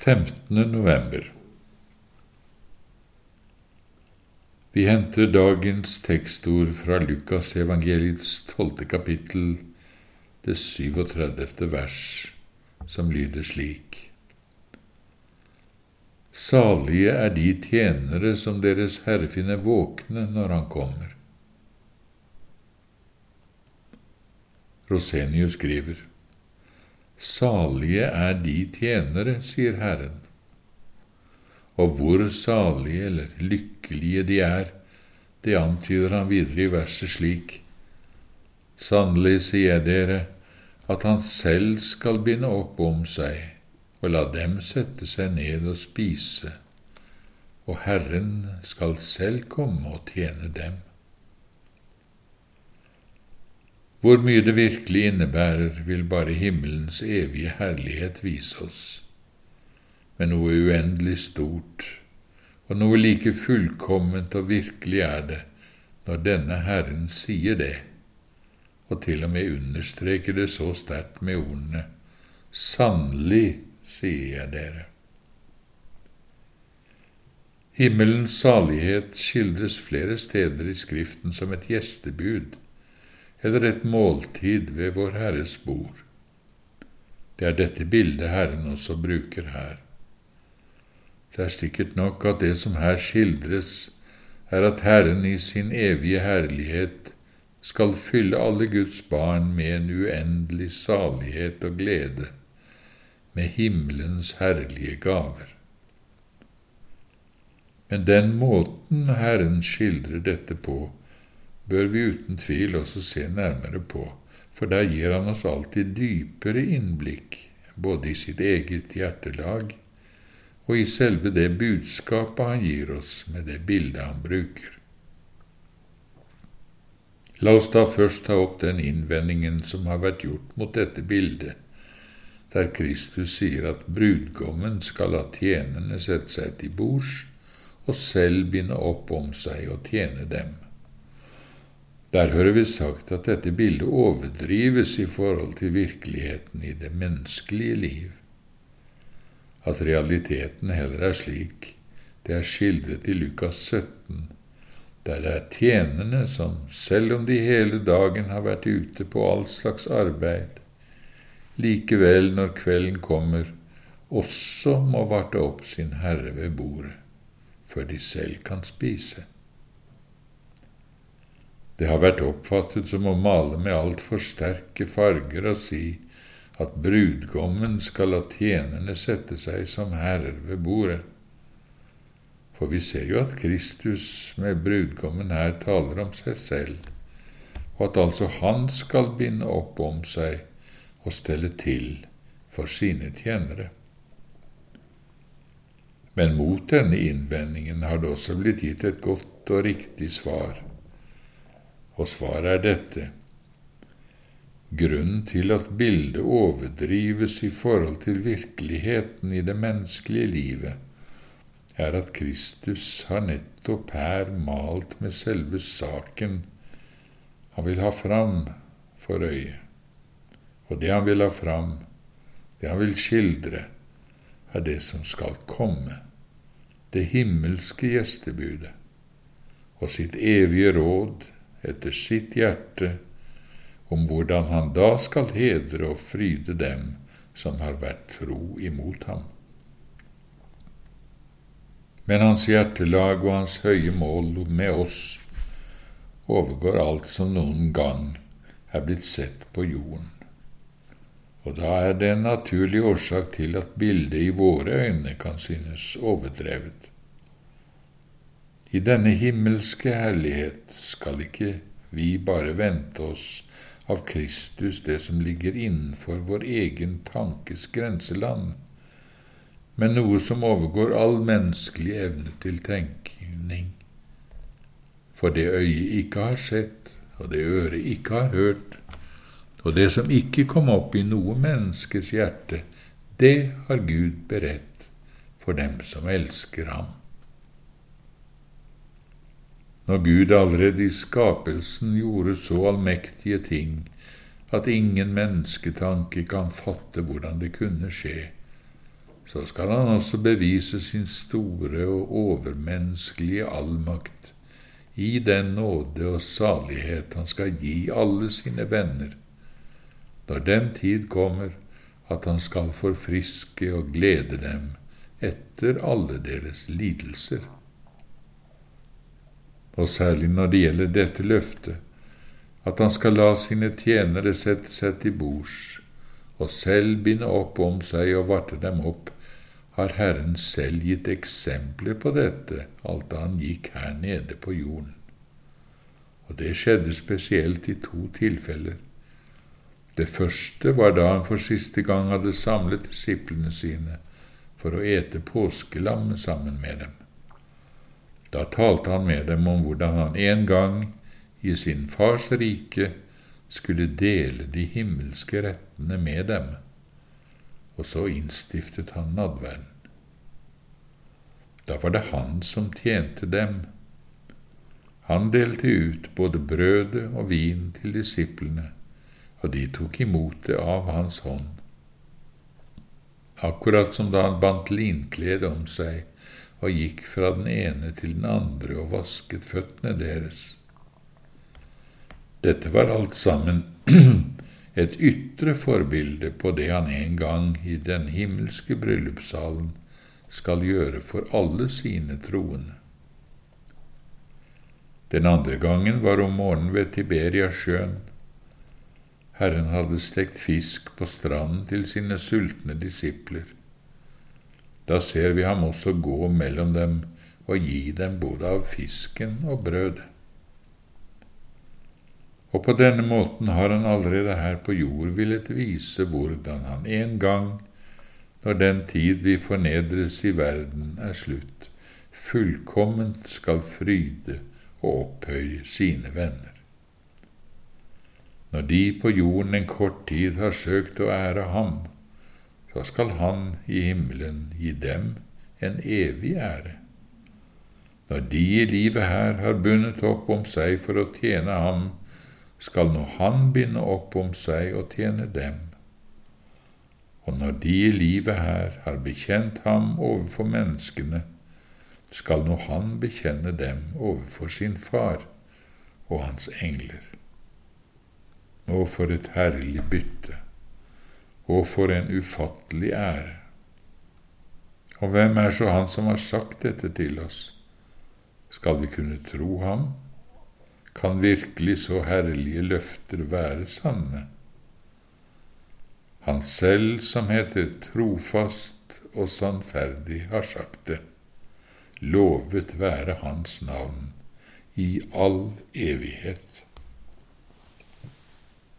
15. november. Vi henter dagens tekstord fra Lukas evangeliets tolvte kapittel, det 37. vers, som lyder slik. Salige er de tjenere som Deres Herre finner våkne når Han kommer. Rosenius skriver. Salige er de tjenere, sier Herren. Og hvor salige eller lykkelige de er, det antyder han videre i verset slik. Sannelig sier jeg dere at han selv skal binde opp om seg og la dem sette seg ned og spise, og Herren skal selv komme og tjene dem. Hvor mye det virkelig innebærer, vil bare himmelens evige herlighet vise oss. Men noe uendelig stort, og noe like fullkomment og virkelig er det når denne Herren sier det, og til og med understreker det så sterkt med ordene Sannelig, sier jeg dere. Himmelens salighet skildres flere steder i Skriften som et gjestebud eller et måltid ved Vår Herres bord. Det er dette bildet Herren også bruker her. Det er sikkert nok at det som her skildres, er at Herren i sin evige herlighet skal fylle alle Guds barn med en uendelig salighet og glede, med himmelens herlige gaver. Men den måten Herren skildrer dette på, bør vi uten tvil også se nærmere på, for der gir han oss alltid dypere innblikk, både i sitt eget hjertelag og i selve det budskapet han gir oss med det bildet han bruker. La oss da først ta opp den innvendingen som har vært gjort mot dette bildet, der Kristus sier at brudgommen skal la tjenerne sette seg til bords og selv binde opp om seg og tjene dem. Der hører vi sagt at dette bildet overdrives i forhold til virkeligheten i det menneskelige liv, at realiteten heller er slik det er skildret i Lukas 17, der det er tjenerne som, selv om de hele dagen har vært ute på all slags arbeid, likevel, når kvelden kommer, også må varte opp sin herre ved bordet, før de selv kan spise. Det har vært oppfattet som å male med altfor sterke farger og si at brudgommen skal la tjenerne sette seg som herrer ved bordet. For vi ser jo at Kristus med brudgommen her taler om seg selv, og at altså han skal binde opp om seg og stelle til for sine tjenere. Men mot denne innvendingen har det også blitt gitt et godt og riktig svar og svaret er dette. Grunnen til at bildet overdrives i forhold til virkeligheten i det menneskelige livet, er at Kristus har nettopp her malt med selve saken han vil ha fram for øyet. Og det han vil ha fram, det han vil skildre, er det som skal komme, det himmelske gjestebudet, og sitt evige råd etter sitt hjerte om hvordan han da skal hedre og fryde dem som har vært tro imot ham. Men hans hjertelag og hans høye mål med oss overgår alt som noen gang er blitt sett på jorden. Og da er det en naturlig årsak til at bildet i våre øyne kan synes overdrevet. I denne himmelske herlighet skal ikke vi bare vente oss av Kristus det som ligger innenfor vår egen tankes grenseland, men noe som overgår all menneskelig evne til tenkning. For det øyet ikke har sett, og det øret ikke har hørt, og det som ikke kom opp i noe menneskes hjerte, det har Gud beredt for dem som elsker ham. Når Gud allerede i skapelsen gjorde så allmektige ting at ingen mennesketanke kan fatte hvordan det kunne skje, så skal han også bevise sin store og overmenneskelige allmakt i den nåde og salighet han skal gi alle sine venner, når den tid kommer at han skal forfriske og glede dem etter alle deres lidelser. Og særlig når det gjelder dette løftet, at han skal la sine tjenere sette seg til bords og selv binde opp om seg og varte dem opp, har Herren selv gitt eksempler på dette alt da han gikk her nede på jorden. Og det skjedde spesielt i to tilfeller. Det første var da han for siste gang hadde samlet disiplene sine for å ete påskelam sammen med dem. Da talte han med dem om hvordan han en gang i sin fars rike skulle dele de himmelske rettene med dem, og så innstiftet han nadverden. Da var det han som tjente dem. Han delte ut både brødet og vin til disiplene, og de tok imot det av hans hånd. Akkurat som da han bandt linklede om seg og gikk fra den ene til den andre og vasket føttene deres. Dette var alt sammen et ytre forbilde på det han en gang i den himmelske bryllupssalen skal gjøre for alle sine troende. Den andre gangen var om morgenen ved Tiberiasjøen. Herren hadde stekt fisk på stranden til sine sultne disipler. Da ser vi ham også gå mellom dem og gi dem både av fisken og brødet. Og på denne måten har han allerede her på jord villet vise hvordan han en gang når den tid vi fornedres i verden, er slutt, fullkomment skal fryde og opphøye sine venner. Når de på jorden en kort tid har søkt å ære ham, så skal han i himmelen gi dem en evig ære. Når de i livet her har bundet opp om seg for å tjene ham, skal nå han binde opp om seg og tjene dem og når de i livet her har bekjent ham overfor menneskene, skal nå han bekjenne dem overfor sin far og hans engler. Å, for et herlig bytte, og for en ufattelig ære. Og hvem er så han som har sagt dette til oss? Skal vi kunne tro ham? Kan virkelig så herlige løfter være sanne? Han selv som heter trofast og sannferdig, har sagt det. Lovet være Hans navn i all evighet.